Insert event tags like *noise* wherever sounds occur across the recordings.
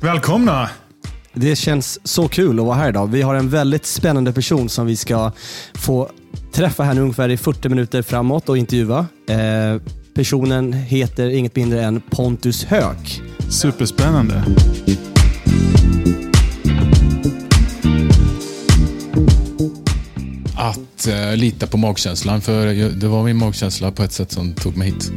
Välkomna! Det känns så kul att vara här idag. Vi har en väldigt spännande person som vi ska få träffa här nu ungefär i 40 minuter framåt och intervjua. Eh, personen heter inget mindre än Pontus Höök. Superspännande. Att eh, lita på magkänslan, för det var min magkänsla på ett sätt som tog mig hit.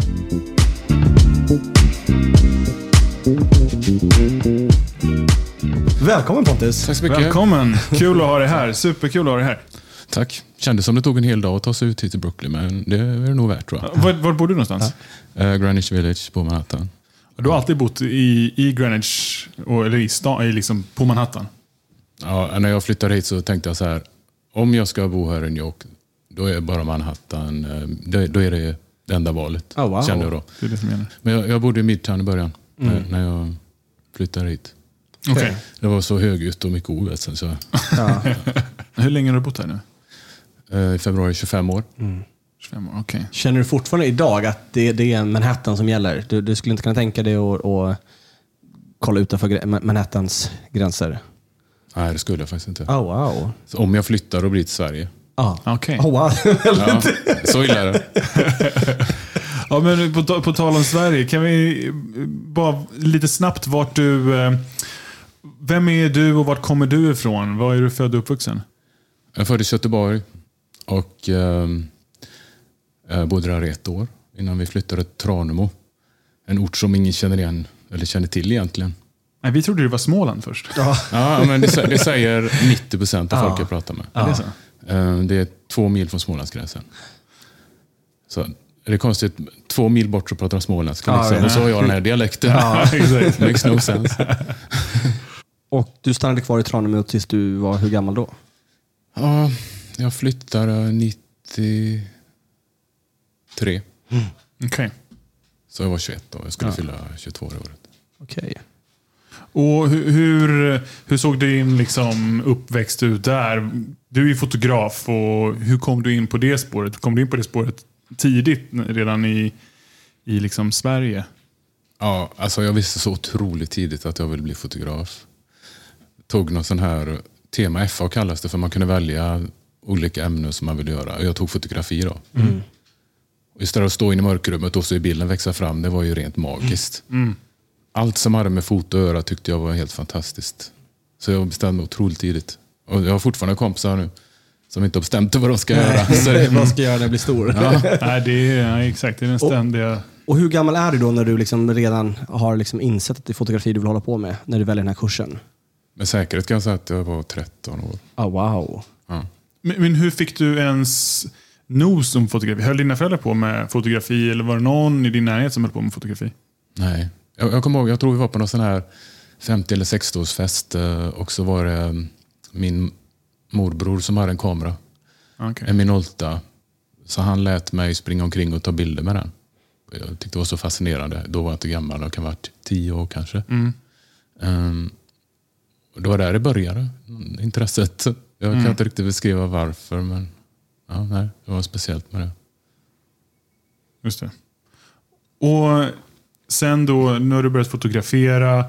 Välkommen Pontus! Tack så mycket. Välkommen! Kul att ha dig här. Superkul att ha dig här. Tack. Kändes som det tog en hel dag att ta sig ut hit till Brooklyn, men det är det nog värt tror jag. Var, var bor du någonstans? Eh, Greenwich Village på Manhattan. Du har alltid bott i, i Greenwich, och, eller i stan, i liksom på Manhattan? Ja, när jag flyttade hit så tänkte jag så här, om jag ska bo här i New York, då är bara Manhattan, eh, då, är det det enda valet. Oh, wow. Kände jag då. Det är det som gäller. Men jag, jag bodde i Midtown i början, när, när jag flyttade hit. Okej. Det var så högljutt och mycket oväsen. Så, *laughs* Hur länge har du bott här nu? eh, I februari 25 år. 25 år, okej. Känner du fortfarande idag att det, det är Manhattan som gäller? Du, du skulle inte kunna tänka dig att kolla utanför Manhattans gränser? Nej, det skulle jag faktiskt inte. Oh, wow. Så om jag flyttar och blir till Sverige. Ah. Okej. Oh, wow. *laughs* Ja, så illa är det. *laughs* Ja, men på, på tal om Sverige, kan vi bara lite snabbt vart du... eh, Vem är du och vart kommer du ifrån? Var är du född och uppvuxen? Jag föddes i Göteborg och eh, jag bodde där ett år innan vi flyttade till Tranemo. En ort som ingen känner igen, eller känner till egentligen. Nej, vi trodde det var Småland först. Ja, men det, det säger 90 procent av folk jag pratar med. Är det? Eh, är två mil från Smålandsgränsen. Så är det konstigt, två mil bort så pratar de småländska. Ja, liksom. ja. Och så har jag den här dialekten. exakt. *laughs* Makes no sense. *laughs* Och du stannade kvar i Tranemo tills du var hur gammal då? Ja, jag flyttade 93. Okej. Så jag var 21 då. Jag skulle fylla 22 år i året. Okej. Och hur, hur, hur såg din liksom uppväxt ut där? Du är ju fotograf och hur kom du in på det spåret? Kom du in på det spåret tidigt, redan i, i liksom Sverige? Ja, alltså jag visste så otroligt tidigt att jag ville bli fotograf. Tog någon sån här, tema FA kallas det, för man kunde välja olika ämnen som man ville göra. Och Jag tog fotografi då. Och istället för att stå inne i mörkrummet och se bilden växa fram, det var ju rent magiskt. Allt som hade med foto att göra tyckte jag var helt fantastiskt. Så jag bestämde mig otroligt tidigt. Och jag har fortfarande kompisar nu som inte har bestämt vad de ska göra. *laughs* Så det, Vad ska jag göra när jag blir stor? Nej, det är, nej, exakt. Det är den ständiga... Och hur gammal är du då när du liksom redan har liksom insett att det är fotografi du vill hålla på med? När du väljer den här kursen? Med säkerhet kan jag säga att jag var 13 år. Ah, wow. Ja. Men, men hur fick du ens nos om fotografi? Höll dina föräldrar på med fotografi eller var det någon i din närhet som höll på med fotografi? Nej. Jag, jag kommer ihåg, jag tror vi var på någon sån här 50 eller 60-årsfest eh, och så var det eh, min morbror som hade en kamera, Okej. en Minolta. Så han lät mig springa omkring och ta bilder med den. Jag tyckte det var så fascinerande. Då var jag inte gammal, jag kan ha varit 10 år kanske. Ehm, och det var där det började, intresset. Jag kan inte riktigt beskriva varför, men ja, nej, det var speciellt med det. Just det. Och sen då, har du börjat fotografera.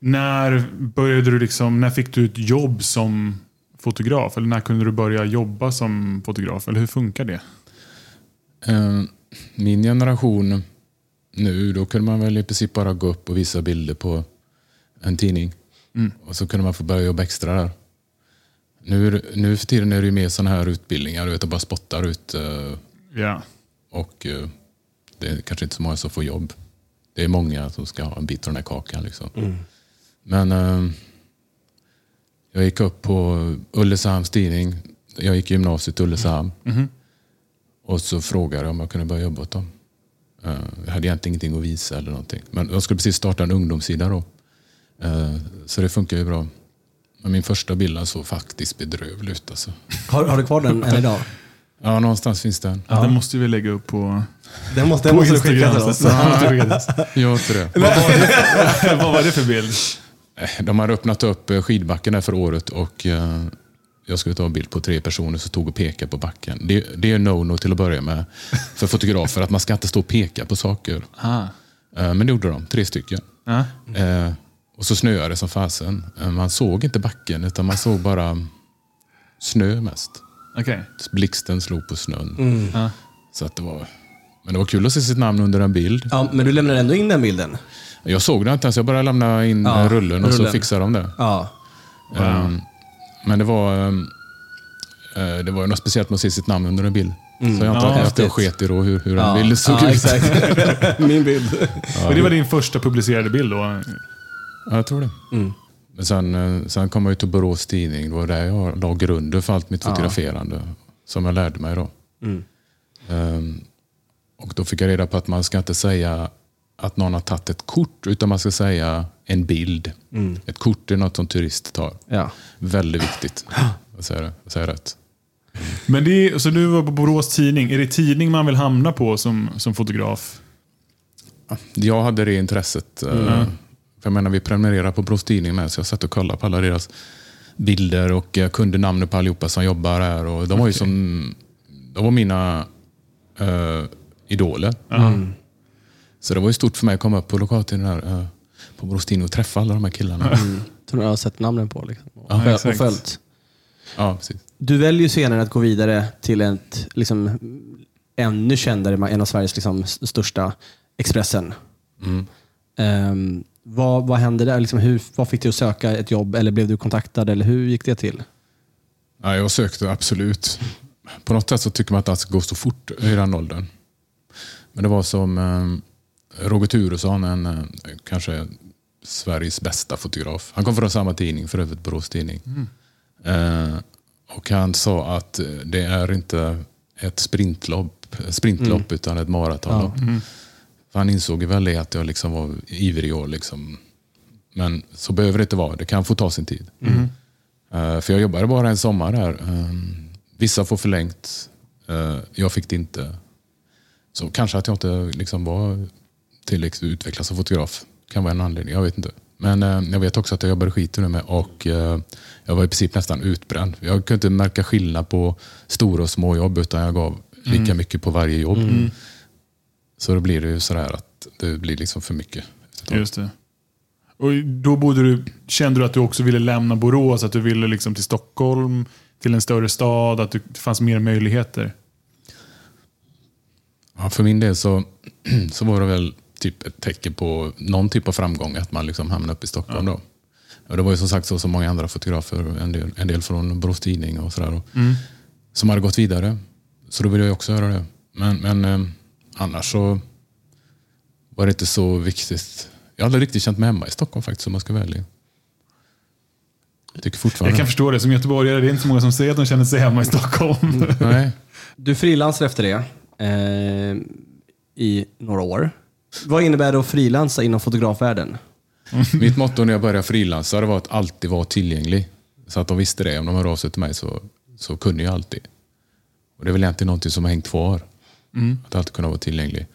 När började du liksom, när fick du ett jobb som fotograf? Eller när kunde du börja jobba som fotograf? Eller hur funkar det? Eh, Min generation nu, då kunde man väl i princip bara gå upp och visa bilder på en tidning. Och så kunde man få börja jobba extra där. Nu, nu för tiden är det ju mer sådana här utbildningar, du vet, och bara spottar ut. eh, Ja. Och eh, det är kanske inte så många som får jobb. Det är många som ska ha en bit av den här kakan. Liksom. Men eh, jag gick upp på Ulricehamns tidning. Jag gick i gymnasiet i Ulricehamn. Och så frågade jag om jag kunde börja jobba åt dem. Jag hade egentligen ingenting att visa eller någonting. Men jag skulle precis starta en ungdomssida då. Eh, Så det funkar ju bra. Men min första bild såg faktiskt bedrövlig ut. Alltså. Har, har du kvar den än idag? Ja, någonstans finns den. Ja. Den måste vi lägga upp på, Den måste, på den måste du skicka till oss. *laughs* Jag tror det. *laughs* Vad var det- *laughs* Vad var det för bild? Eh, De hade öppnat upp eh, skidbacken där för året och jag skulle ta en bild på tre personer som stod och pekade på backen. Det, det är no-no till att börja med för fotografer, att man ska inte stå och peka på saker. Ah. Men det gjorde de, tre stycken. Ja. Eh, och så snöade det som fasen. Eh, Man såg inte backen utan man såg bara snö mest. Okej. Blixten slog på snön. Mm. Ja. Så att det var... Men det var kul att se sitt namn under en bild. Ja, men du lämnar ändå in den bilden? Jag såg det inte ens, jag bara lämnade in Ja, eh, rullen och så rullen. fixade de det. Ja. Ehm, Men det var, eh, det var ju något speciellt med att se sitt namn under en bild. Så jag antar Ja, att jag sket i då hur, hur ja. en bild såg ja, ut. exakt. *laughs* Min bild. Och det var din första publicerade bild då? Ja, jag tror det. Mm. Men sen, eh, sen kom jag till Borås Tidning. Det var där jag la grunden för allt mitt fotograferande. Som jag lärde mig då. Mm. Ehm, och då fick jag reda på att man ska inte säga att någon har tagit ett kort, utan man ska säga en bild. Mm. Ett kort är något som turister tar. Ja. Väldigt viktigt. säga det. Att säga rätt. Men det är, så du var på Borås Tidning. Är det tidning man vill hamna på som, som fotograf? Jag hade det intresset. eh, För jag menar, vi prenumererar på Borås Tidning med, så jag satt och kollade på alla deras bilder och jag kunde namnet på allihopa som jobbar här. Och de var ju som, de var mina uh, idoler. Så det var ju stort för mig att komma upp på lokaltidningen här, eh, på Borås Tidning och träffa alla de här killarna. Som jag har sett namnen på. Liksom. Och, Ja, och följt. Ja, precis. Du väljer ju senare att gå vidare till ett liksom, ännu kändare, en av Sveriges liksom, största, Expressen. Mm. Ehm, vad, vad hände där? Liksom, hur, vad fick dig att söka ett jobb? Eller blev du kontaktad? Eller hur gick det till? Ja, jag sökte absolut. På något sätt så tycker man att allt ska gå så fort i den åldern. Men det var som eh, Roger Turesson, en, eh, kanske Sveriges bästa fotograf. Han kom från samma tidning, för övrigt Borås Tidning. Eh, och han sa att eh, det är inte ett sprintlopp, sprintlopp utan ett maratonlopp. För han insåg väl det att jag liksom var ivrig och liksom... Men så behöver det inte vara. Det kan få ta sin tid. Eh, för jag jobbade bara en sommar här. Eh, vissa får förlängt. Eh, jag fick det inte. Så kanske att jag inte liksom var tillräckligt utvecklad som fotograf. Kan vara en anledning, jag vet inte. Men jag vet också att jag jobbade skiten nu med och jag var i princip nästan utbränd. Jag kunde inte märka skillnad på stora och små jobb utan jag gav lika mycket på varje jobb. Så då blir det ju sådär att det blir liksom för mycket. Just det. Och då bodde du, kände du att du också ville lämna Borås? Att du ville liksom till Stockholm, till en större stad? Att det fanns mer möjligheter? Ja, för min del så, *clears throat* så var det väl typ ett tecken på någon typ av framgång att man liksom hamnade uppe i Stockholm. Då. Och det var ju som sagt så som många andra fotografer, en del, en del från Borås Tidning och sådär, då, som hade gått vidare. Så då ville jag också göra det. Men, men eh, annars så var det inte så viktigt. Jag har aldrig riktigt känt mig hemma i Stockholm faktiskt, om man ska välja. Jag tycker fortfarande... Jag kan förstå det. Som göteborgare, det är inte så många som säger att de känner sig hemma i Stockholm. *laughs* Nej. Du frilansar efter det eh, i några år. Vad innebär det att frilansa inom fotografvärlden? Mitt motto när jag började frilansa var att alltid vara tillgänglig. Så att de visste det. Om de hörde av sig till mig så, så kunde jag alltid. Och Det är väl egentligen någonting som har hängt kvar. Att alltid kunna vara tillgänglig.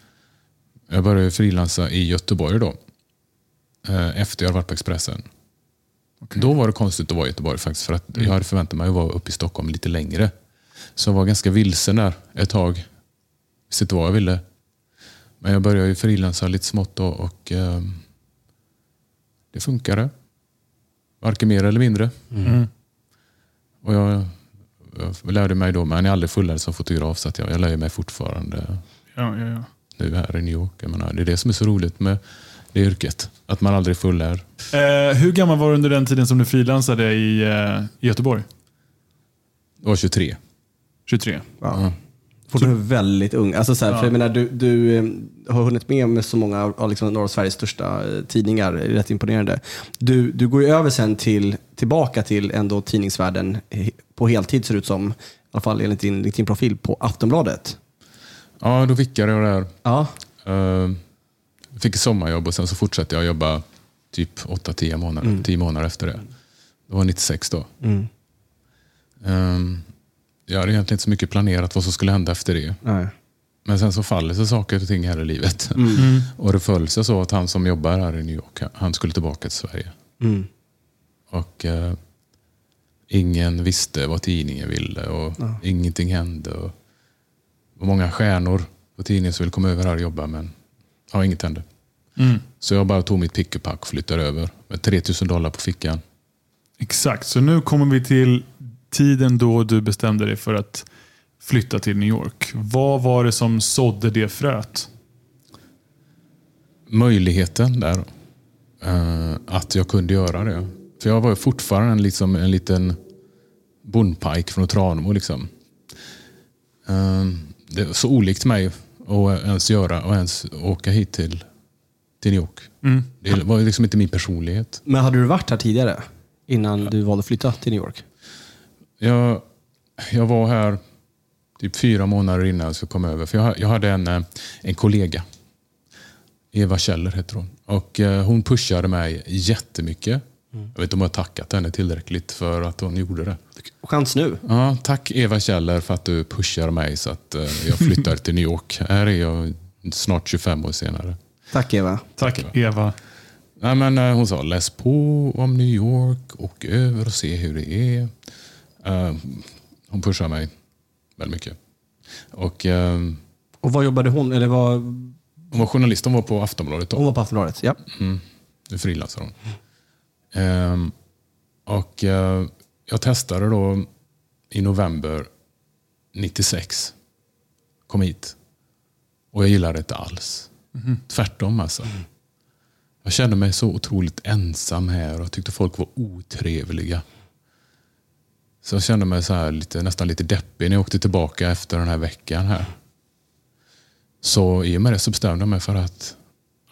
Jag började frilansa i Göteborg då. eh, Efter jag hade varit på Expressen. Då var det konstigt att vara i Göteborg faktiskt. För att jag hade förväntat mig att vara uppe i Stockholm lite längre. Så jag var ganska vilsen där ett tag. Visste inte vad jag ville. Men jag började ju frilansa lite smått då och ehm, det funkade. Varken mer eller mindre. Mm. Och jag, jag lärde mig då, men jag är aldrig fullärd som fotograf så att jag, jag lär mig fortfarande Ja, ja, ja. nu här i New York. Jag menar, det är det som är så roligt med det yrket. Att man aldrig är fullärd. Eh, hur gammal var du under den tiden som du frilansade i, eh, i Göteborg? Jag var 23. 23. Ja. Fortfarande väldigt ung. Alltså så här, för jag menar, du, du eh, har hunnit med med så många av liksom norra Sveriges största eh, tidningar. Det är Rätt imponerande. Du, du går ju över sen till, tillbaka till ändå tidningsvärlden eh, på heltid ser det ut som. I alla fall enligt din LinkedIn-profil på Aftonbladet. Ja, då vickade jag där. Ja. Uh, fick ett sommarjobb och sen så fortsatte jag jobba typ 8-10 månader, 10 månader efter det. Det var 96 då. Mm. Ehm, jag hade egentligen inte så mycket planerat vad som skulle hända efter det. Nej. Men sen så faller sig saker och ting här i livet. Och det föll sig så att han som jobbar här i New York, han skulle tillbaka till Sverige. Mm. Och eh, ingen visste vad tidningen ville och ingenting hände. Och var många stjärnor på tidningen som ville komma över här och jobba men ja, inget hände. Mm. Så jag bara tog mitt pick och pack och flyttade över med 3000 dollar på fickan. Exakt, så nu kommer vi till tiden då du bestämde dig för att flytta till New York. Vad var det som sådde det fröet? möjligheten där. eh, att jag kunde göra det. För jag var ju fortfarande en, liksom, en liten bondpajk från Tranemo. Liksom. Eh, det är så olikt mig att ens göra och ens åka hit till, till New York. Det var liksom inte min personlighet. Men hade du varit här tidigare? Innan du valde att flytta till New York? Jag, jag var här typ fyra månader innan jag skulle komma över. För jag, jag hade en, eh, en kollega. Eva Kjeller heter hon. Och eh, hon pushade mig jättemycket. Jag vet inte om jag har tackat henne tillräckligt för att hon gjorde det. Chans nu. Ja, tack Eva Kjeller för att du pushar mig så att eh, jag flyttar till New York. Här är jag snart 25 år senare. Tack Eva. Tack Eva. Nej, men, eh, hon sa läs på om New York, åk över och se hur det är. Eh, hon pushar mig väldigt mycket. Och, Och vad jobbade hon? Eller vad... hon var journalist, hon var på Aftonbladet då. Hon var på Aftonbladet? Ja. Mm, nu frilansar hon. Ehm, och eh, jag testade då i november 96. Kom hit. Och jag gillade det inte alls. Tvärtom alltså. Jag kände mig så otroligt ensam här och tyckte folk var otrevliga. Så jag kände mig så här lite, nästan lite deppig när jag åkte tillbaka efter den här veckan här. Så i och med det så bestämde jag mig för att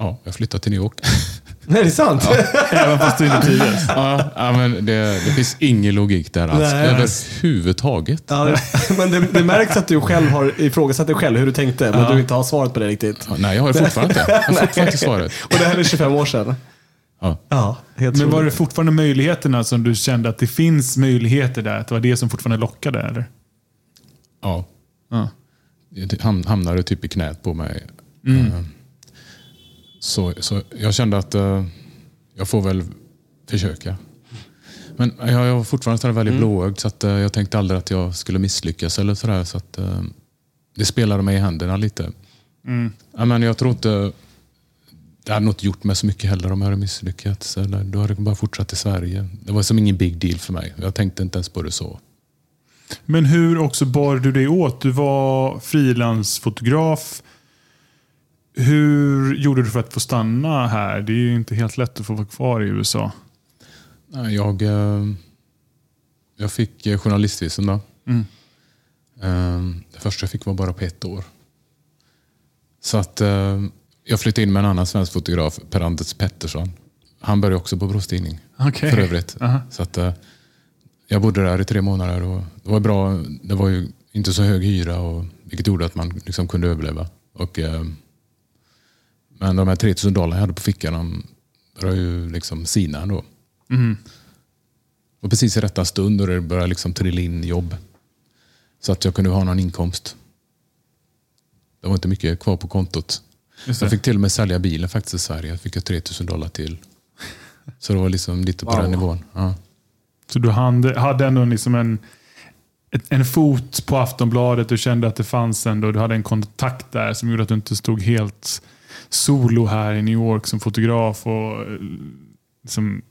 ja, jag flyttar till New York. *laughs* Nej, det är sant? *laughs* Även fast du inte trivdes. ja, ja, men det, det finns ingen logik där alls. Nej. Överhuvudtaget. Ja, *laughs* men det, det märks att du själv har ifrågasatt dig själv hur du tänkte, men du inte har svaret på det riktigt. Ja, Nej, jag har det fortfarande inte. Jag har fortfarande inte svaret. Och det här är 25 år sedan. Ja. Ja, helt Men var det fortfarande möjligheterna som du kände att det finns möjligheter där? Att det var det som fortfarande lockade? Eller? Ja. Ja. Det ham- hamnade typ i knät på mig. Eh, Så, så jag kände att eh, jag får väl försöka. Men jag, jag var fortfarande så här väldigt blåögd så att, eh, jag tänkte aldrig att jag skulle misslyckas eller sådär. Så att, eh, det spelade mig i händerna lite. Ja, men jag tror inte det hade nog inte gjort mig så mycket heller om jag hade misslyckats. Eller, då hade jag bara fortsatt i Sverige. Det var som ingen big deal för mig. Jag tänkte inte ens på det så. Men hur också bar du dig åt? Du var frilansfotograf. Hur gjorde du för att få stanna här? Det är ju inte helt lätt att få vara kvar i USA. Jag, eh, jag fick eh, journalistvisum då. Mm. Eh, Det första jag fick var bara på ett år. Så att eh, jag flyttade in med en annan svensk fotograf, Per-Anders Pettersson. Han började också på Borås Tidning. Okej. För övrigt. Aha. Så att, jag bodde där i tre månader och det var bra. Det var ju inte så hög hyra och, vilket gjorde att man liksom kunde överleva. Och, men de här 3000 dollar jag hade på fickan, de började ju liksom sina då. Mm. Och precis i rätta stund och det började liksom trilla in jobb. Så att jag kunde ha någon inkomst. Det var inte mycket kvar på kontot. Jag fick till och med sälja bilen faktiskt i Sverige. Jag fick jag 3000 dollar till. Så det var liksom lite på Wow. den nivån. Ja. Så du hade, ändå liksom en, en fot på Aftonbladet. Du kände att det fanns ändå, du hade en kontakt där som gjorde att du inte stod helt solo här i New York som fotograf. Och eh, liksom,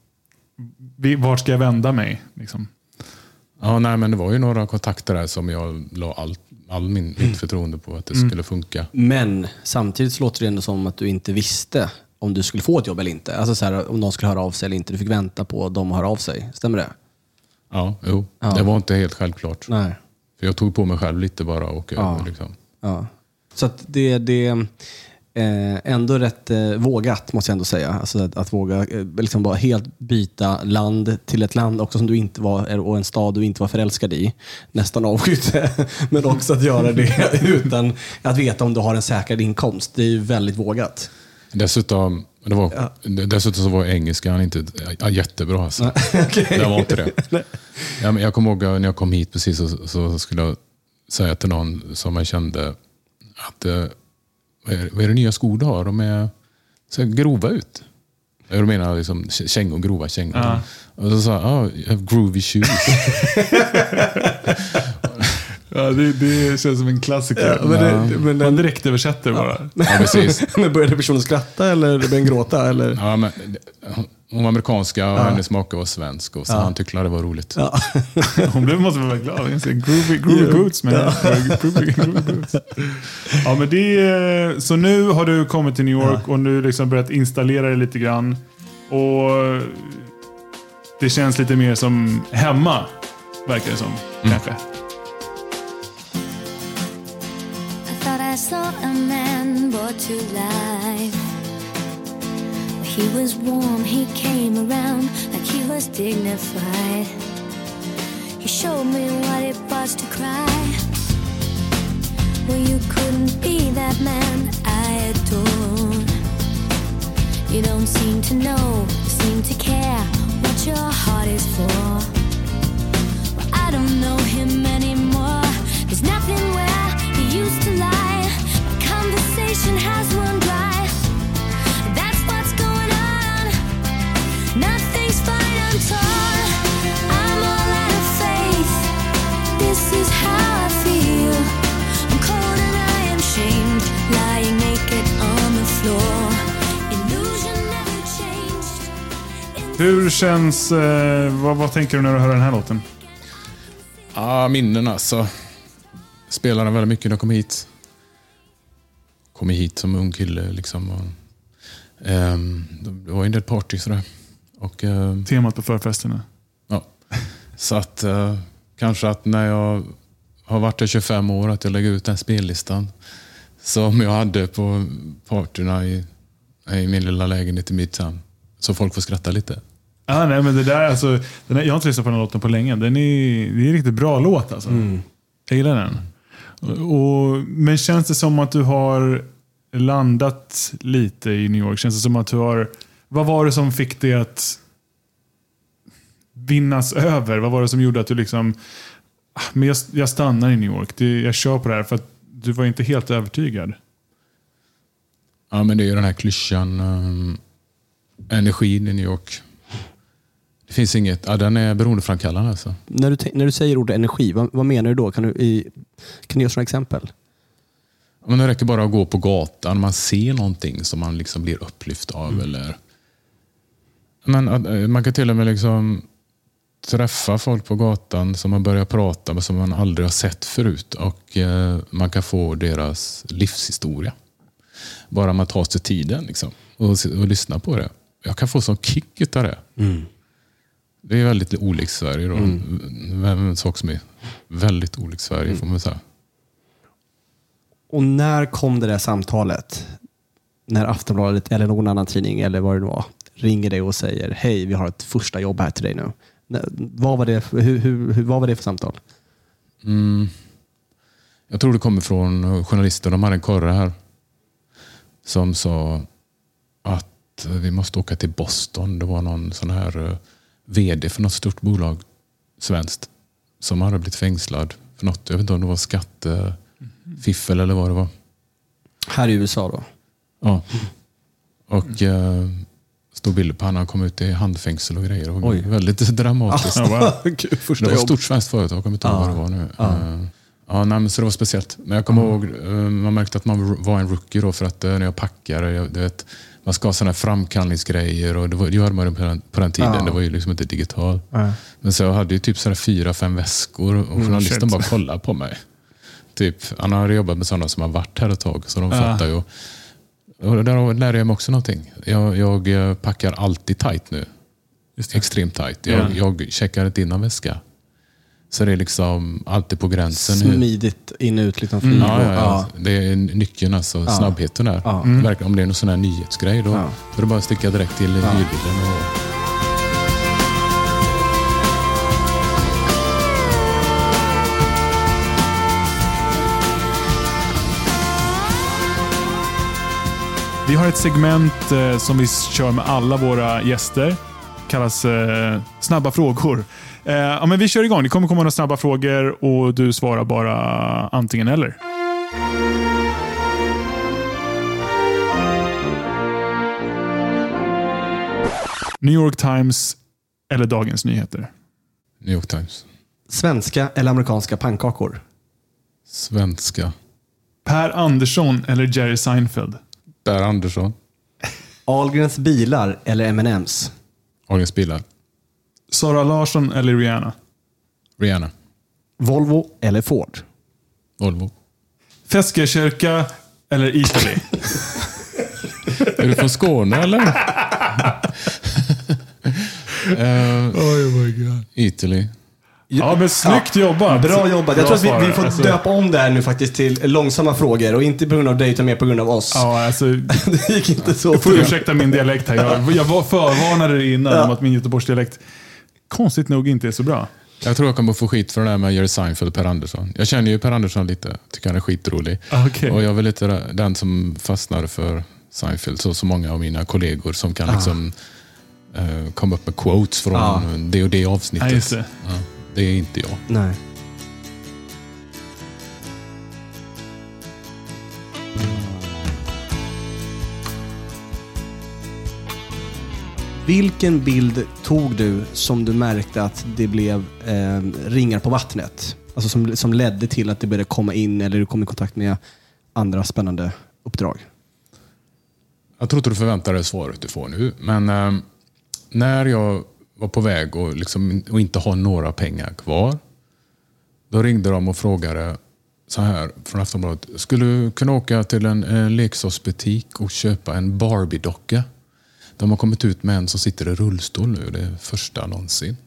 vart ska jag vända mig? Liksom. Ja, nej, men det var ju några kontakter där som jag la all, all min, mitt förtroende på att det skulle funka. Men samtidigt så låter det ändå som att du inte visste om du skulle få ett jobb eller inte. Alltså så här, om någon skulle höra av sig eller inte. Du fick vänta på dem att höra av sig. Stämmer det? Ja, jo. Ja. Det var inte helt självklart. Nej. För jag tog på mig själv lite bara och Ja. över. Liksom. Ja. Så att det det ändå rätt eh, vågat, måste jag ändå säga. Alltså att, att våga eh, liksom bara helt byta land till ett land också som du inte var, och en stad du inte var förälskad i. Nästan avskydde. *laughs* Men också att göra det *laughs* utan att veta om du har en säkrad inkomst. Det är ju väldigt vågat. Dessutom, Det var, Dessutom så var engelskan inte ja, jättebra. Alltså. *laughs* Det var inte det. Ja, men jag kommer ihåg när jag kom hit precis så, så skulle jag säga till någon som jag kände att eh, vad, är, vad är det nya skor du har? De är så grova ut. Jag menar liksom kängor, grova kängor. Ja. Och så sa jag, ah, you have groovy shoes. *laughs* *laughs* Ja, det, det känns som en klassiker. Ja, men det- men Man den- direkt översätter bara. ja, precis. *laughs* Men började personen skratta eller började den gråta? Eller? Ja, men, hon var amerikanska och hennes make var svensk. Och så Han tyckte det var roligt. Ja. *laughs* Hon blev, måste vara glad. Groovy, groovy boots man. *laughs* Groovy, groovy boots. Ja, men det så nu har du kommit till New York och nu liksom börjat installera dig lite grann. Och det känns lite mer som hemma, verkar det som. Kanske. He was warm, he came around like he was dignified. He showed me what it was to cry. Well, you couldn't be that man I adored. You don't seem to know, seem to care what your heart is for. Well, I don't know him anymore. There's nothing where he used to lie. My conversation has Hur känns... Eh, vad, vad tänker du när du hör den här låten? Ja, minnen alltså. Spelade väldigt mycket när jag kom hit. Kom hit som ung kille liksom. Och, ehm, det var en del party sådär. Och, ehm, Temat på förfesterna. ja. Så att eh, kanske att när jag har varit där 25 år att jag lägger ut den spellistan som jag hade på partyna i, i min lilla lägenhet i Midtown. Så folk får skratta lite. Ah, nej, men det där, alltså, den här, jag har inte lyssnat på den här låten på länge. Den är, det är en riktigt bra låt alltså. Jag gillar den. Och, men känns det som att du har landat lite i New York? Känns det som att du har... Vad var det som fick dig att vinnas över? Vad var det som gjorde att du liksom... "Ah, Men jag, jag stannar i New York. Det, jag kör på det här. För att du var inte helt övertygad. Ja, men det är ju den här klyschan. ehm, energin i New York. Det finns inget, ja, den är beroendeframkallande alltså. När, du, när du säger ordet energi, vad, vad menar du då? Kan du, i, kan du ge oss några exempel? Men det räcker bara att gå på gatan, man ser någonting som man liksom blir upplyft av. Eller, men, eh, man kan till och med liksom träffa folk på gatan som man börjar prata med som man aldrig har sett förut. Och eh, Man kan få deras livshistoria. Bara man tar sig tiden liksom, och, och lyssnar på det. Jag kan få sån kick utav det. Det är väldigt olikt Sverige. Då. En sak som är väldigt olikt Sverige får man säga. Och när kom det där samtalet? När Aftonbladet eller någon annan tidning eller vad det nu var ringer dig och säger hej, vi har ett första jobb här till dig nu. Vad var det, för- hur, hur, vad var det för samtal? Mm. Jag tror det kommer från journalister. De hade en korre här. Som sa att vi måste åka till Boston. Det var någon sån här eh, VD för något stort bolag, svenskt, som hade blivit fängslad för något. Jag vet inte om det var skattefiffel eller vad det var. Här i USA då? Ja. Och eh, stod bilder på honom. Han kom ut i handfängsel och grejer. Och Oj. Väldigt *laughs* dramatiskt. Ja, wow. *laughs* Gud, Det var ett stort svenskt företag, jag kommer inte ihåg Ja. vad det var nu. Ja. Eh, Ja, nej, men så det var speciellt. Men jag kommer ihåg, eh, man märkte att man var en rookie då för att eh, när jag packade, jag, du vet, man ska ha sådana framkallningsgrejer och det, var, det gjorde man på den, på den tiden. Ja. Det var ju liksom inte digital. Ja. Men så jag hade ju typ sådana fyra, fem väskor och journalisten shit. bara kollade på mig. Typ, han har jobbat med sådana som har varit här ett tag, så de Ja. fattar ju. Och där lärde jag mig också någonting. Jag, jag eh, packar alltid tight nu. Extremt tight. Jag, Ja. jag checkar inte in någon väska. Så det är liksom alltid på gränsen. Smidigt in ut, liksom flyg. Ja, och- ja, ja. Det är nyckeln alltså. Snabbheten där. Ja. Verkligen, om det är någon sån här nyhetsgrej då, Ja. då är det bara att sticka direkt till hyrbilen. Och, Vi har ett segment eh, som vi kör med alla våra gäster. kallas eh, Snabba frågor. Eh, ja, men vi kör igång. Det kommer komma några snabba frågor och du svarar bara antingen eller. New York Times eller Dagens Nyheter? New York Times. Svenska eller amerikanska pannkakor? Svenska. Per Andersson eller Jerry Seinfeld? Per Andersson. Ahlgrens bilar eller M&M's? Ahlgrens bilar. Sara Larsson eller Rihanna? Rihanna. Volvo eller Ford? Volvo. Feskekyrka eller Italy? Är du från Skåne eller? *laughs* uh, Italy. ja, men snyggt jobbat. Bra jobbat. Jag Bra tror att vi, vi får Alltså, döpa om det här nu faktiskt till långsamma frågor. Och inte på grund av dig, utan mer på grund av oss. Ja, alltså, *laughs* Det gick inte så får bra. ursäkta min dialekt här. Jag, jag var förvarnade dig innan om att min Göteborgsdialekt konstigt nog inte är så bra. Jag tror jag kommer få skit för det där med Jerry Seinfeld och Per Andersson. Jag känner ju Per Andersson lite. Tycker han är skitrolig. Okej. Och jag är väl lite den som fastnar för Seinfeld. Så, så många av mina kollegor som kan liksom eh, komma upp med quotes från Ah. det och det avsnittet. Ja, just det. Ja, det är inte jag. Nej. Vilken bild tog du som du märkte att det blev eh, ringar på vattnet? Alltså som, som ledde till att det började komma in eller du kom i kontakt med andra spännande uppdrag? Jag tror inte du förväntar dig svaret du får nu. Men eh, när jag var på väg och, liksom, och inte ha några pengar kvar. Då ringde de och frågade så här från Aftonbladet. Skulle du kunna åka till en, en leksaksbutik och köpa en Barbie-docka? De har kommit ut med en som sitter i rullstol nu. Det är första någonsin.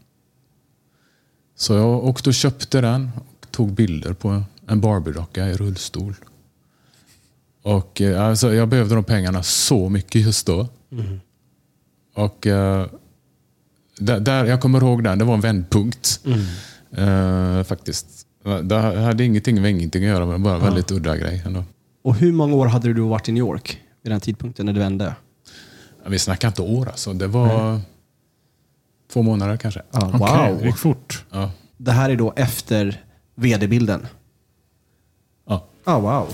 Så jag åkte och köpte den och tog bilder på en Barbie-docka i rullstol. Och eh, alltså, Jag behövde de pengarna så mycket just då. Och eh, där, där, Jag kommer ihåg den, det var en vändpunkt. Eh, faktiskt. Det hade ingenting med ingenting att göra, men bara en väldigt udda grej. Ändå. Och hur många år hade du varit i New York vid den tidpunkten när du vände? Ja, Vi snackar inte år alltså. Det var två månader kanske. Okej, wow. det gick fort. Ja. Det här är då efter vd-bilden. Ja. Ah, wow.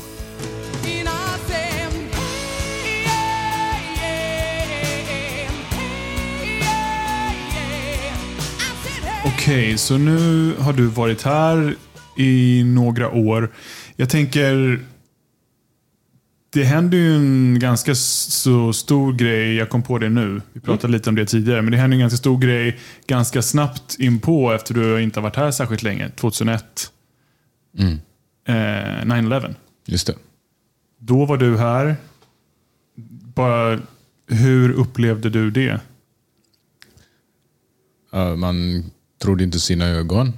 Okej, så nu har du varit här i några år. Jag tänker... Det händer ju en ganska så stor grej, jag kom på det nu. Vi pratade lite om det tidigare, men det händer en ganska stor grej ganska snabbt in på efter du inte har varit här särskilt länge. 2001. Mm. Eh, 9-11. Just det. Då var du här. Bara, hur upplevde du det? Ja, man trodde inte sina ögon.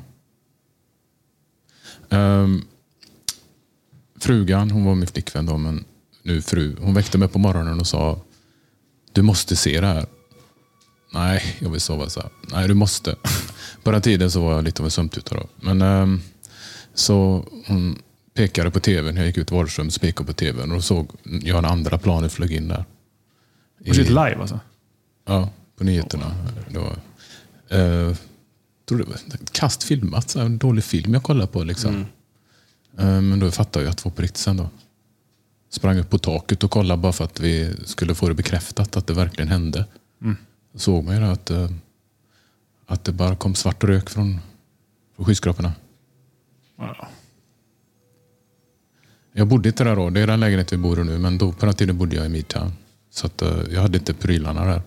Um, frugan, hon var min flickvän då, men nu fru, hon väckte mig på morgonen och sa Du måste se det här. Nej, jag vill sova så här. Nej, du måste. På den tiden så var jag lite av en sömntuta då. Men ehm, så hon pekade på tvn, jag gick ut i vardagsrummet och pekade på tvn och såg jag en andra planet flög in där. Var det live alltså? Ja, på nyheterna. Det var, eh, tror det var kast filmat, så här, en dålig film jag kollade på. Liksom. Eh, men då fattade jag att det var på riktigt sen då. Sprang upp på taket och kollade bara för att vi skulle få det bekräftat att det verkligen hände. Såg man ju att, eh, att det bara kom svart rök från, från skyskraporna. Ja. Jag bodde inte där då. Det är den lägenhet vi bor i nu. Men då, på den tiden bodde jag i Midtown. Så att, eh, jag hade inte prylarna där.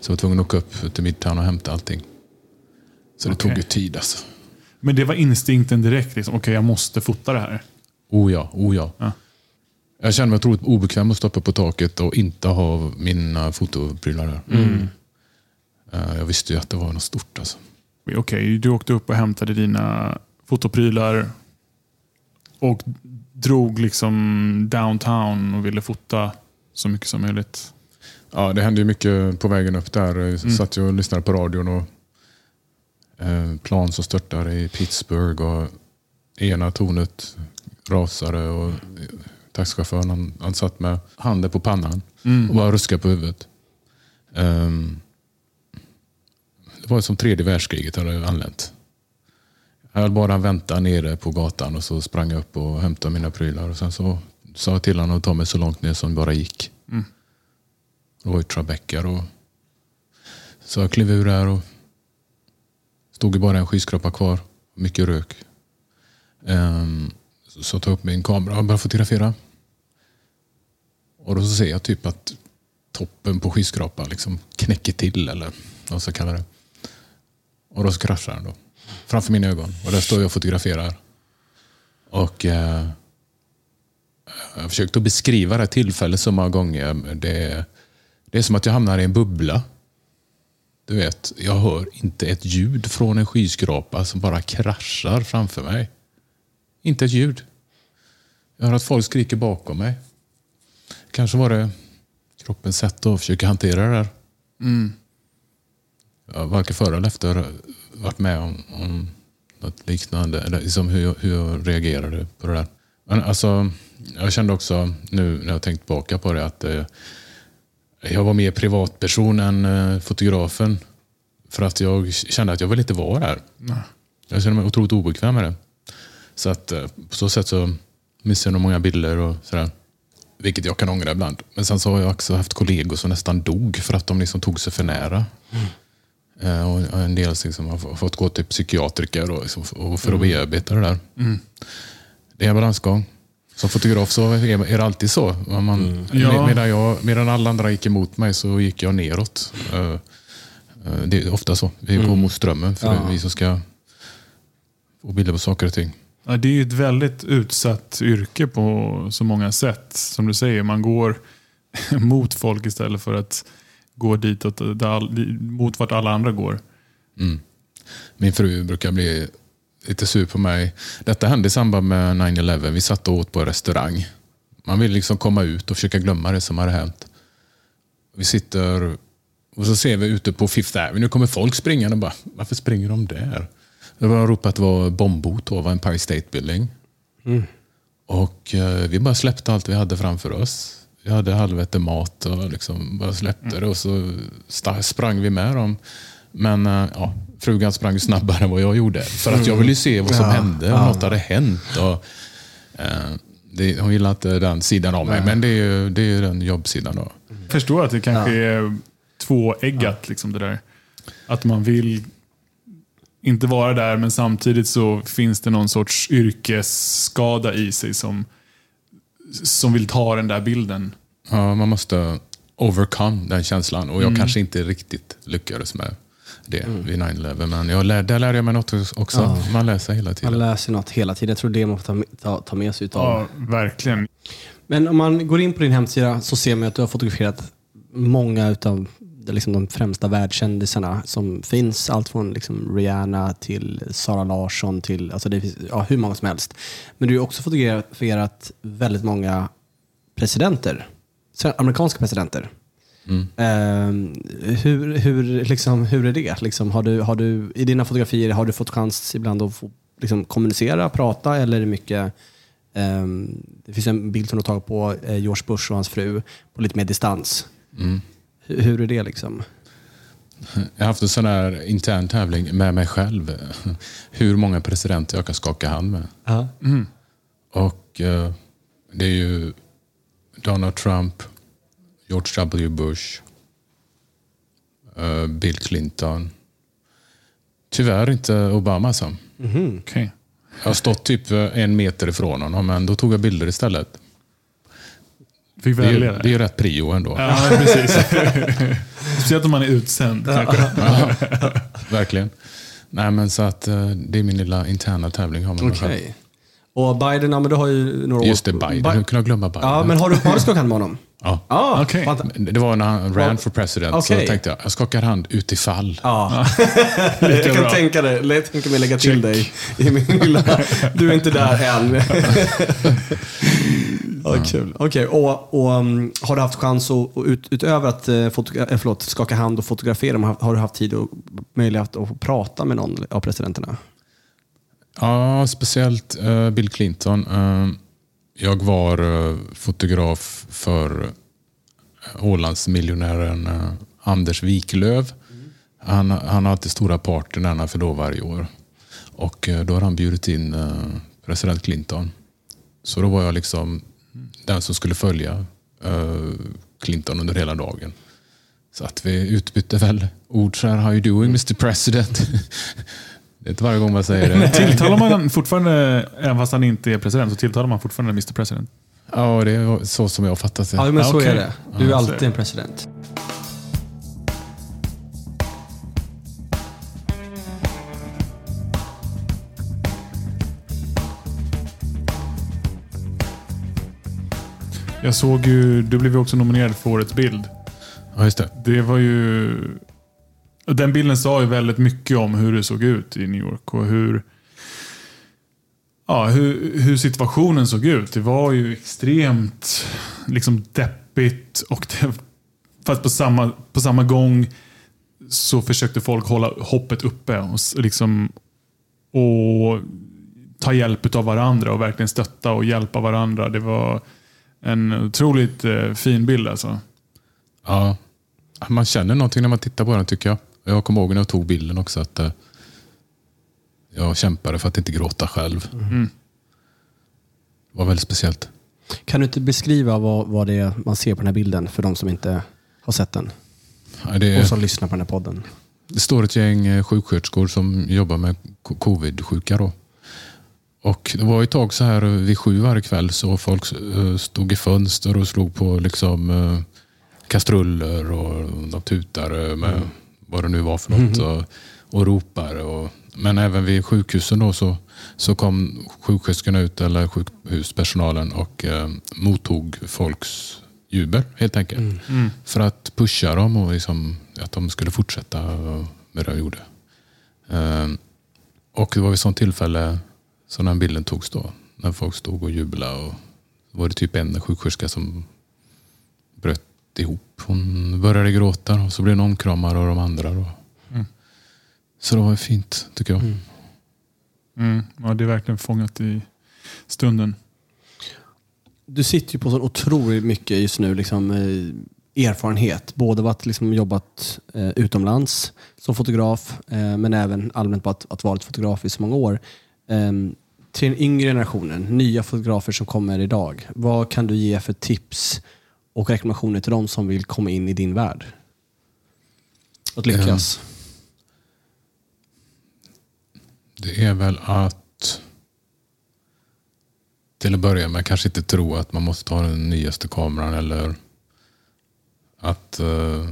Så jag var tvungen att åka upp till Midtown och hämta allting. Så det Okej. tog ju tid alltså. Men det var instinkten direkt. Liksom. Okej, jag måste fota det här. Oh ja, oh ja. Ja. Jag kände mig otroligt obekväm att stå uppe på taket och inte ha mina fotoprylar där. Eh, Jag visste ju att det var något stort alltså. Okej, du åkte upp och hämtade dina fotoprylar och drog liksom downtown och ville fota så mycket som möjligt. Ja, det hände ju mycket på vägen upp där. Jag satt ju och lyssnade på radion och eh, plan som störtade i Pittsburgh och ena tornet rasade och taxichauffören. Han, han satt med handen på pannan och bara ruskade på huvudet. Ehm, det var som tredje världskriget hade anlänt. Jag höll bara vänta nere på gatan och så sprang jag upp och hämtade mina prylar. Och sen så sa jag till honom att ta mig så långt ner som det bara gick. Det var i Tribeca då. Så jag klev ur där och stod ju bara en skyskrapa kvar. Mycket rök. Ehm, så- tar jag upp min kamera och börjar fotografera. Och då så ser jag typ att toppen på skyskrapan liksom knäcker till eller vad man ska kalla det. Och då så kraschar den då. Framför mina ögon. Och där står jag och fotograferar. Och eh, jag har försökt att beskriva det här tillfället så många gånger. Det, det är som att jag hamnar i en bubbla. Du vet, jag hör inte ett ljud från en skyskrapa som bara kraschar framför mig. Inte ett ljud. Jag hör att folk skriker bakom mig. Kanske var det kroppens sätt att försöka hantera det där. Jag har varken före eller efter varit med om, om något liknande. Eller liksom hur, jag- hur jag reagerade på det där. Men alltså, jag kände också nu när jag tänkt tillbaka på det att eh, jag var mer privatperson än eh, fotografen. För att jag kände att jag ville inte vara där. Jag kände mig otroligt obekväm med det. Så att eh, på så sätt så missade jag nog många bilder och sådär. Vilket jag kan ångra ibland. Men sen så har jag också haft kollegor som nästan dog för att de liksom tog sig för nära. Eh, Och en del liksom har fått gå till psykiatriker och liksom, och för att bearbeta det där. Det är en balansgång. Som fotograf så är det alltid så. Man, Ja. med- medan, jag, medan alla andra gick emot mig så gick jag neråt. Eh, Det är ofta så. Vi går mot strömmen för är vi som ska få bilder på saker och ting. Ja, det är ju ett väldigt utsatt yrke på så många sätt. Som du säger, man går *laughs* mot folk istället för att gå ditåt, all, mot vart alla andra går. Mm. Min fru brukar bli lite sur på mig. Detta hände i samband med 9-11. Vi satt och åt på en restaurang. Man vill liksom komma ut och försöka glömma det som hade hänt. Vi sitter och så ser vi ute på Fifth Avenue. Nu kommer folk springande och bara, varför springer de där? Det var ropat att det var bombhot var Empire State Building. Och eh, vi bara släppte allt vi hade framför oss. Vi hade halvete mat och liksom bara släppte det och så sprang vi med dem. Men eh, ja, frugan sprang snabbare än vad jag gjorde. För att jag ville ju se vad som hände, om något hade hänt. Och, eh, det, hon gillar inte den sidan av mig, men det är ju, det är ju den jobbsidan. Då. Jag förstår att det kanske är tvåeggat, liksom det där. Att man vill inte vara där, men samtidigt så finns det någon sorts yrkesskada i sig som, som vill ta den där bilden. Ja, man måste overcome den känslan. Och jag kanske inte riktigt lyckades med det vid 9-11. Men jag lär, där lärde jag mig något också. Man lär sig hela Man tiden. läser något hela tiden. Jag tror det man får ta, ta, ta med sig utav. Ja, verkligen. Men om man går in på din hemsida så ser man att du har fotograferat många utav liksom, de främsta världskändisarna som finns. Allt från liksom, Rihanna till Sara Larsson till alltså det finns, ja, hur många som helst. Men du har också fotograferat väldigt många presidenter. Amerikanska presidenter. Ehm, hur, hur, liksom, hur är det? Liksom, har du, har du, I dina fotografier, har du fått chans ibland att få, liksom, kommunicera, prata eller är det mycket ehm, det finns en bild som du har tagit på eh, George Bush och hans fru på lite mer distans. Hur, hur är det liksom? Jag har haft en sån här intern tävling med mig själv. Hur många presidenter jag kan skaka hand med. Och eh, det är ju Donald Trump, George W. Bush, eh, Bill Clinton. Tyvärr inte Obama. Så. Okej. Jag har stått typ en meter ifrån honom, men då tog jag bilder istället. Fick Det är, välja ju- det är ju rätt prio ändå. Ja, precis. *laughs* Speciellt om man är utsänd. kanske. Verkligen. Nej, men så att eh, det är min lilla interna tävling. Har Okej. själv. Och Biden, ja, men du har ju några Just det, Biden. Bi- Hur kunde jag glömma Biden? Ja, men har du, har du skakat hand med honom? Ja. Ja, Okej. fanta- Det var när han ran for president. Okej. Så tänkte jag, jag skakar hand utifall. Ja. *laughs* jag kan bra. tänka, det. jag tänker mig lägga till dig i min lilla... Du är inte där än. *laughs* ja, kul. Okej, och, och um, har du haft chans att, ut, utöver att eh, fotogra- eh, förlåt, skaka hand och fotografera, har, har du haft tid och möjlighet att prata med någon av presidenterna? Ja, speciellt uh, Bill Clinton. Uh, jag var uh, fotograf för Ålandsmiljonären Anders Wiklöv. Han, han har alltid stora partyn, när han fyller varje år. Och då har han bjudit in president Clinton. Så då var jag liksom den som skulle följa Clinton under hela dagen. Så att vi utbytte väl ord så här, how you doing Mr President? *laughs* Det är inte varje gång man säger det. Tilltalar man fortfarande, även fast han inte är president, så tilltalar man fortfarande Mr President? Ja, det är så som jag har fattat det. Ja, men så okej. är det. Du är alltid en president. Jag såg ju, du blev ju också nominerad för Årets bild. Ja, just det. Det var ju... Den bilden sa ju väldigt mycket om hur det såg ut i New York och hur, ja, hur, hur situationen såg ut. Det var ju extremt liksom deppigt och det, fast på samma, på samma gång så försökte folk hålla hoppet uppe och, liksom, och ta hjälp av varandra och verkligen stötta och hjälpa varandra. Det var en otroligt eh, fin bild alltså. Ja. Man känner någonting när man tittar på den tycker jag. Jag kommer ihåg när jag tog bilden också att eh, jag kämpade för att inte gråta själv. Det var väldigt speciellt. Kan du inte beskriva vad, vad det är man ser på den här bilden för de som inte har sett den? Ja, Det, Och som lyssnar på den här podden. det står ett gäng eh, sjuksköterskor som jobbar med co- covid-sjuka. Då. Och det var ett tag så här eh, vid sju varje kväll så folk stod i fönster och slog på liksom kastruller och de tutade med vad det nu var för något och, och ropade. Och, men även vid sjukhusen då så, så kom sjuksköterskorna ut eller sjukhuspersonalen och eh, mottog folks jubel helt enkelt. För att pusha dem och liksom, att de skulle fortsätta med det de gjorde. Eh, och det var vid sånt tillfälle som den bilden togs då. När folk stod och jublade. Och var det typ en sjuksköterska som ihop. Hon började gråta och så blev någon kramad av de andra. Då. Så det var fint tycker jag. Mm. Ja, det är verkligen fångat i stunden. Du sitter ju på så otroligt mycket just nu liksom, eh, erfarenhet. Både av att liksom jobbat eh, utomlands som fotograf, eh, men även allmänt på att, att varit fotograf i så många år. Eh, till den yngre generationen, nya fotografer som kommer idag. Vad kan du ge för tips och rekommendationer till de som vill komma in i din värld? Att lyckas. Ehm, det är väl att till att börja med kanske inte tro att man måste ha den nyaste kameran eller att eh,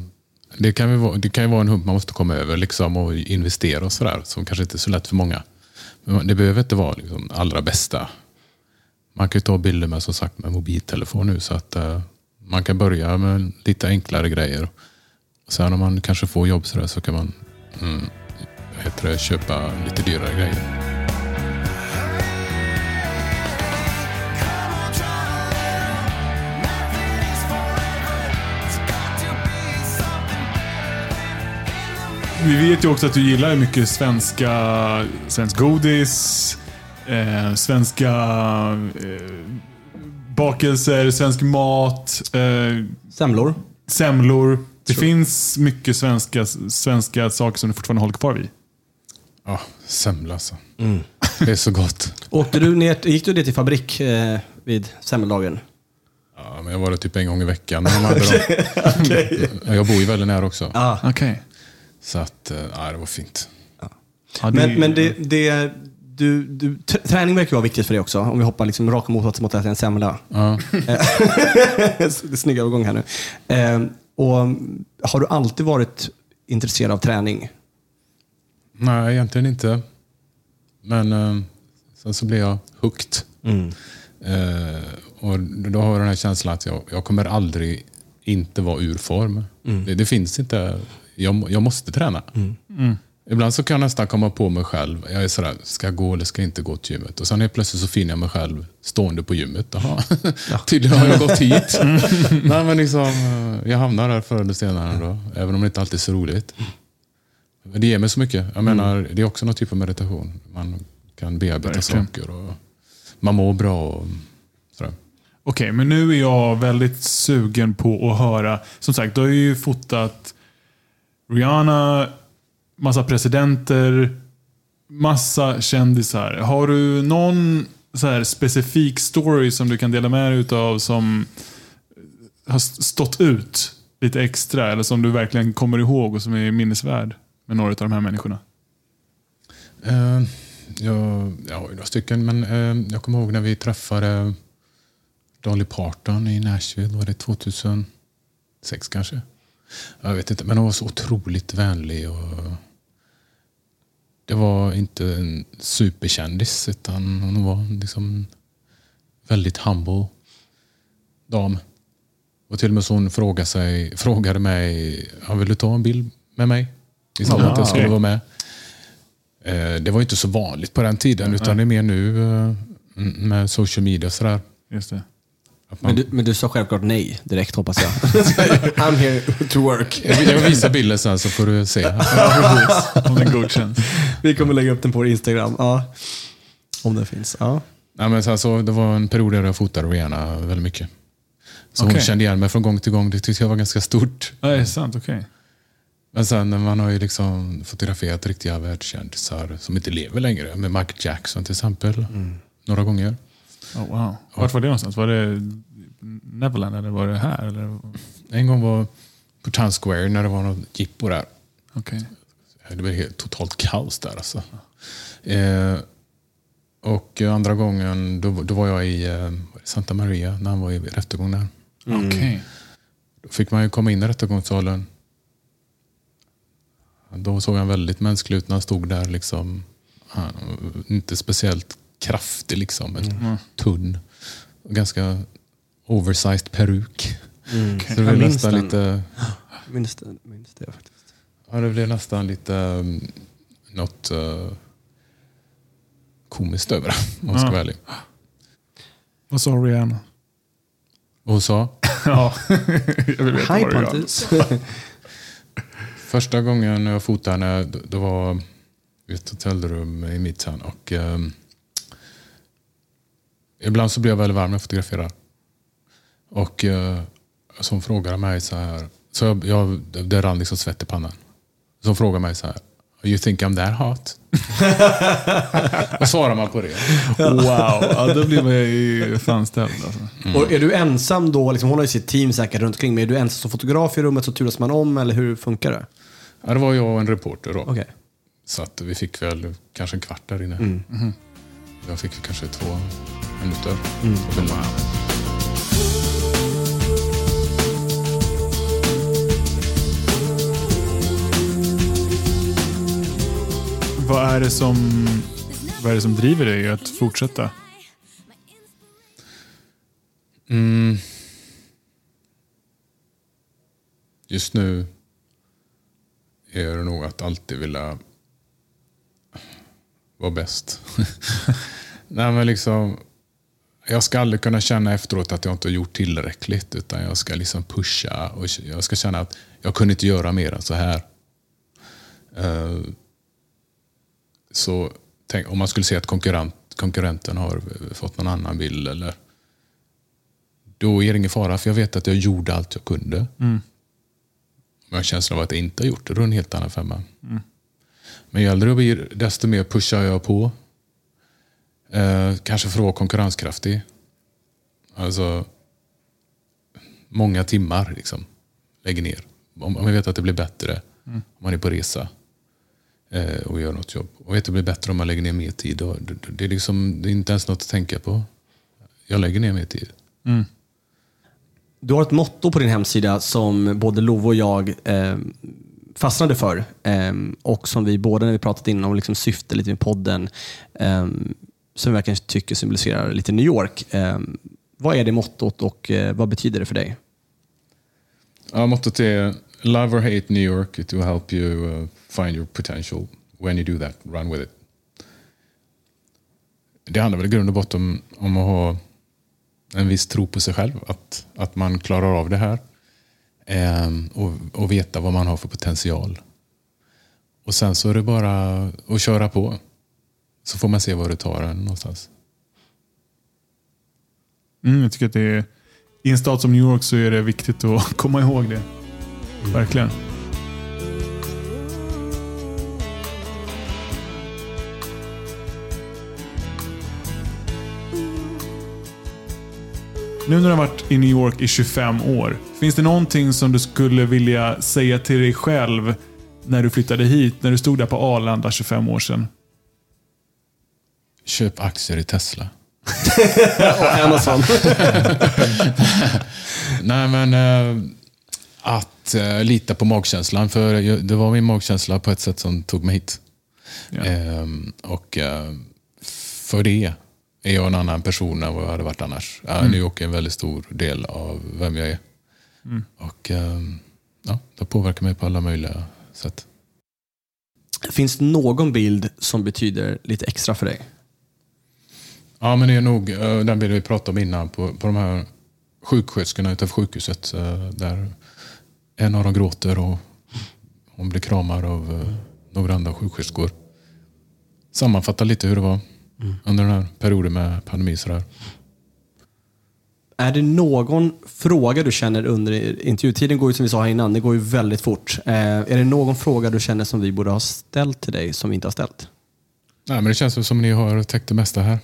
det, kan ju vara, det kan ju vara en hump man måste komma över liksom och investera och sådär som kanske inte är så lätt för många. Men det behöver inte vara liksom allra bästa. Man kan ju ta bilder med som sagt med mobiltelefon nu så att eh, man kan börja med lite enklare grejer. Sen om man kanske får jobb sådär så kan man mm, heter det, köpa lite dyrare grejer. Vi vet ju också att du gillar mycket svenska, svensk godis, eh, svenska eh, bakelser, svensk mat, eh, Semlor. semlor. Det finns mycket svenska, svenska saker som du fortfarande håller kvar vid. Ja, semla alltså. *laughs* Det är så gott. Åkte du ner, gick du ner till fabrik eh, vid semmeldagen? Ja, men jag var där typ en gång i veckan. de *laughs* dem. Ja, Jag bor ju väldigt nära också. Ja. Okej. Så att, eh, ja, det var fint. Ja, det- Men, men det, det, du, du, träning verkar vara viktigt för dig också. Om vi hoppar liksom rakt mot mot att äta en semla. *laughs* Det är snygg övergång här nu. Eh, och har du alltid varit intresserad av träning? Nej, egentligen inte. Men eh, sen så blev jag hooked. Eh, och då har jag den här känslan att jag, jag kommer aldrig inte vara ur form. Det, det finns inte. Jag, jag måste träna. Ibland så kan jag nästan komma på mig själv. Jag är sådär, ska jag gå eller ska jag inte gå till gymmet? Och sen helt plötsligt så finner jag mig själv stående på gymmet. Jaha, *laughs* tydligen har jag gått hit. *laughs* Nej, men liksom, eh, jag hamnar där förr eller senare. Då, även om det inte alltid är så roligt. Men Det ger mig så mycket. Jag menar, det är också någon typ av meditation. Man kan bearbeta Verkligen. saker. Och man mår bra. Och Sådär. Okej, men nu är jag väldigt sugen på att höra. Som sagt, du har ju fotat Rihanna, massa presidenter, massa kändisar. Har du någon så här specifik story som du kan dela med dig utav som har stått ut lite extra? Eller som du verkligen kommer ihåg och som är minnesvärd med några av de här människorna? Eh, uh, jag, jag har ju några stycken, men uh, jag kommer ihåg när vi träffade Dolly Parton i Nashville. Var det 2006 kanske? Jag vet inte, men hon var så otroligt vänlig. och Det var inte en superkändis, utan hon var liksom väldigt humble dam. Och till och med så hon frågade, sig, frågade mig, ja, vill du ta en bild med mig? Liksom Ja, att jag skulle okej. vara med. Eh, Det var inte så vanligt på den tiden, utan det är mer nu eh, med social media och sådär. Just det. Men du, men du sa självklart nej direkt hoppas jag. *laughs* I'm here to work. jag jag visar bilden sen så får du se. *laughs* Om den godkänns. Vi kommer lägga upp den på vår Instagram. Ja. Om det finns. Ja. Nej, men sen så, det var en period där jag fotade Rihanna väldigt mycket. Så hon Okej. kände igen mig från gång till gång. Det tyckte jag var ganska stort. Ja, det är sant. Okej. Men sen man har ju liksom fotograferat riktiga världskändisar som inte lever längre. Med Michael Jackson till exempel. Några gånger. Oh, wow. Vart var det någonstans? Var det Neverland eller var det här? Eller? En gång var på Times Square när det var något jippo där. Okej. Det blev helt totalt kaos där alltså. Eh, och andra gången, då, då var jag i eh, Santa Maria när han var i rättegång där. Okej. Då fick man ju komma in i rättegångssalen. Då såg han väldigt mänsklig ut när han stod där. Liksom. Han, inte speciellt kraftig, liksom, men tunn. Och ganska oversized peruk. Så det blev minns nästan den. lite... Minns det, minns det faktiskt. Ja, det blev nästan lite um, något uh, komiskt över det, om man ska Ja. vara ärlig. Vad sa Rihanna? Och hon sa, *laughs* ja, jag vill veta Hi vad. Pontus. första gången jag fotade henne, då- det var i ett hotellrum i Midtown. Och, um, ibland så blir jag väldigt varm när jag fotograferar. Och så hon frågade mig så här, så jag, jag, det rann liksom svett i pannan. Så hon frågade mig så här, You think I'm that hot? *laughs* Vad svarar man på det? *laughs* Wow, ja, då blir man ju fan ställd. Alltså. Och är du ensam då, liksom, hon har ju sitt team säkert runt omkring, men är du ensam som fotograf i rummet så turas man om eller hur funkar det? Ja, det var jag och en reporter då. Okej. Så att vi fick väl kanske en kvart där inne. Jag fick kanske två minuter. på bilden. Vad är det som, vad är det som driver dig att fortsätta? Mm. Just nu är det nog att alltid vilja vara bäst. *laughs* Nej, men liksom, jag ska aldrig kunna känna efteråt att jag inte har gjort tillräckligt. Utan jag ska liksom pusha och jag ska känna att jag kunde inte göra mer än så här. Eh, så tänk, om man skulle se att konkurrent, konkurrenten har fått någon annan bild eller då är det ingen fara för jag vet att jag gjorde allt jag kunde. Mm. Men jag känslan av att jag inte har gjort det, då är det en helt annan femma. Men ju äldre jag blir, desto mer pushar jag på. Eh, kanske för att vara konkurrenskraftig. Alltså, många timmar liksom, lägger ner. Om, om jag vet att det blir bättre om man är på resa eh, och gör något jobb. Och vet att det blir bättre om man lägger ner mer tid. Och det, det, är liksom, det är inte ens något att tänka på. Jag lägger ner mer tid. Du har ett motto på din hemsida som både Love och jag eh, fastnade för. Eh, och som vi båda när vi pratat innan om liksom syfte lite med podden. Som vi verkligen tycker symboliserar lite New York. Eh, vad är det mottot och eh, vad betyder det för dig? Ja, mottot är Love or hate New York, it will help you uh, find your potential. When you do that, run with it. Det handlar väl i grund och botten om att ha en viss tro på sig själv. Att, att man klarar av det här. Ehm, och, och veta vad man har för potential. Och sen så är det bara att köra på. Så får man se var du tar den någonstans. Mm, jag tycker att det är, I en stad som New York så är det viktigt att *laughs* komma ihåg det. Verkligen. Nu när du har varit i New York i 25 år, finns det någonting som du skulle vilja säga till dig själv när du flyttade hit, när du stod där på Arlanda 25 år sedan? Köp aktier i Tesla. En *laughs* och sån. *laughs* Nej, men eh, att eh, lita på magkänslan. För jag, det var min magkänsla på ett sätt som tog mig hit. Ja. Ehm, och eh, för det är jag en annan person än vad jag hade varit annars. Ja, New York är en väldigt stor del av vem jag är. Och ehm, ja, det påverkar mig på alla möjliga sätt. Finns det någon bild som betyder lite extra för dig? Ja, men det är nog eh, den bilden vi pratade om innan på, på de här sjuksköterskorna utanför sjukhuset. eh, Där en av dem gråter och hon blir kramad av eh, några andra sjuksköterskor. Sammanfattar lite hur det var under den här perioden med pandemi. Sådär. Är det någon fråga du känner under intervjutiden, går ju som vi sa här innan, det går ju väldigt fort. Eh, är det någon fråga du känner som vi borde ha ställt till dig som vi inte har ställt? Nej, men det känns som ni har täckt det mesta här.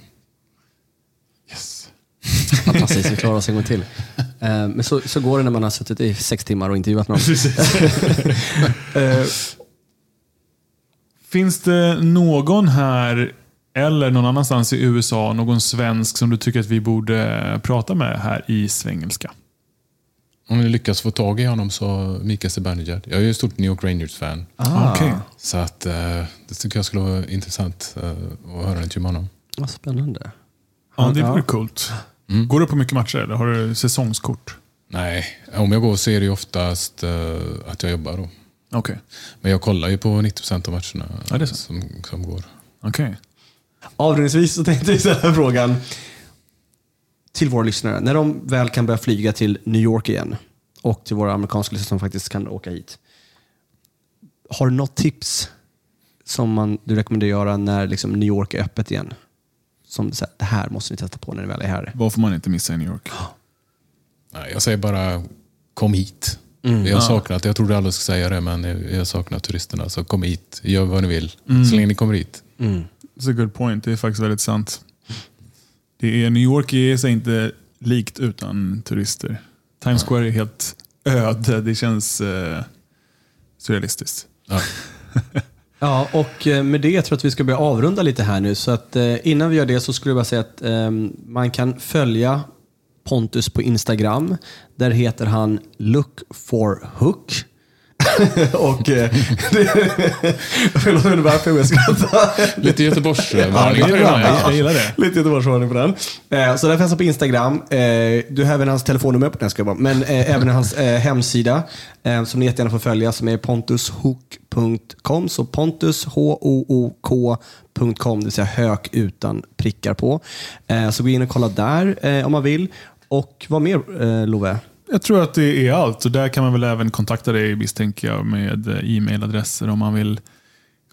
Fantastiskt, vi klarar oss en gång till. Eh, men så, så går det när man har suttit i sex timmar och intervjuat någon. *laughs* Eh, Finns det någon här eller någon annanstans i USA, någon svensk som du tycker att vi borde prata med här i svengelska? Om ni lyckas få tag i honom så Mikael Zibanejad. Jag är ju ett stort New York Rangers-fan. Ah, Okej. Så att, eh, det tycker jag skulle vara intressant eh, att höra en intervju med honom. Vad spännande. Ja, det Ja. vore coolt. Går du på mycket matcher eller har du säsongskort? Nej, om jag går så är det oftast eh, att jag jobbar då. Okej. Men jag kollar ju på 90% av matcherna Ja, som, som går. Okej. Avrundningsvis så tänkte jag ställa frågan till våra lyssnare. När de väl kan börja flyga till New York igen och till våra amerikanska lyssnare som faktiskt kan åka hit. Har du något tips som man, du rekommenderar göra när liksom New York är öppet igen? Som så här, det här måste ni testa på när ni väl är här. Vad får man inte missa i New York? Nej, jag säger bara kom hit. Vi har saknat, jag trodde aldrig skulle säga det, men jag har saknat turisterna. Så kom hit, gör vad ni vill. Så länge ni kommer hit. That's a good point. Det är faktiskt väldigt sant. Det är, New York är sig inte likt utan turister. Times Square är helt öde. Det känns eh, surrealistiskt. Ja. *laughs* Ja, och eh, med det tror jag att vi ska börja avrunda lite här nu. Så att eh, innan vi gör det så skulle jag bara säga att ehm, man kan följa Pontus på Instagram. Där heter han Look for Hook. *laughs* och eh, *laughs* Förlåt varför jag skrattar. Lite Göteborgsvarning. Det är bra. Jag, gillar det. Lite Göteborgsvarning på den. Eh, så där finns han på Instagram. Eh, du har även hans telefonnummer på den, ska jag bara. Men eh, även *laughs* hans eh, hemsida eh, som ni jättegärna får följa som är pontushook.com. Så pontus, H-O-O-K.com, det vill säga hök utan prickar på. Eh, så gå in och kolla där eh, om man vill. Och vad mer eh, Love? Jag tror att det är allt. Och där kan man väl även kontakta dig misstänker jag med eh, e-mailadresser om man vill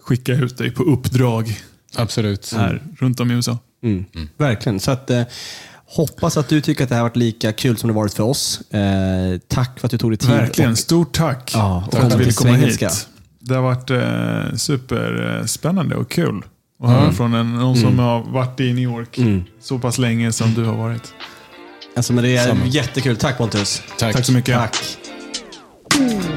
skicka ut dig på uppdrag Absolut. här runt om i USA. Mm. Verkligen. Så att, eh, hoppas att du tycker att det här har varit lika kul som det varit för oss. Eh, tack för att du tog dig tid. Verkligen. Och, Stort tack Ja, och för att du ville komma hit. Det har varit eh, superspännande och kul att höra från en, någon som har varit i New York så pass länge som du har varit. Alltså, men det är Samma. jättekul. Tack Pontus. Tack. Tack så mycket. Tack. Tack.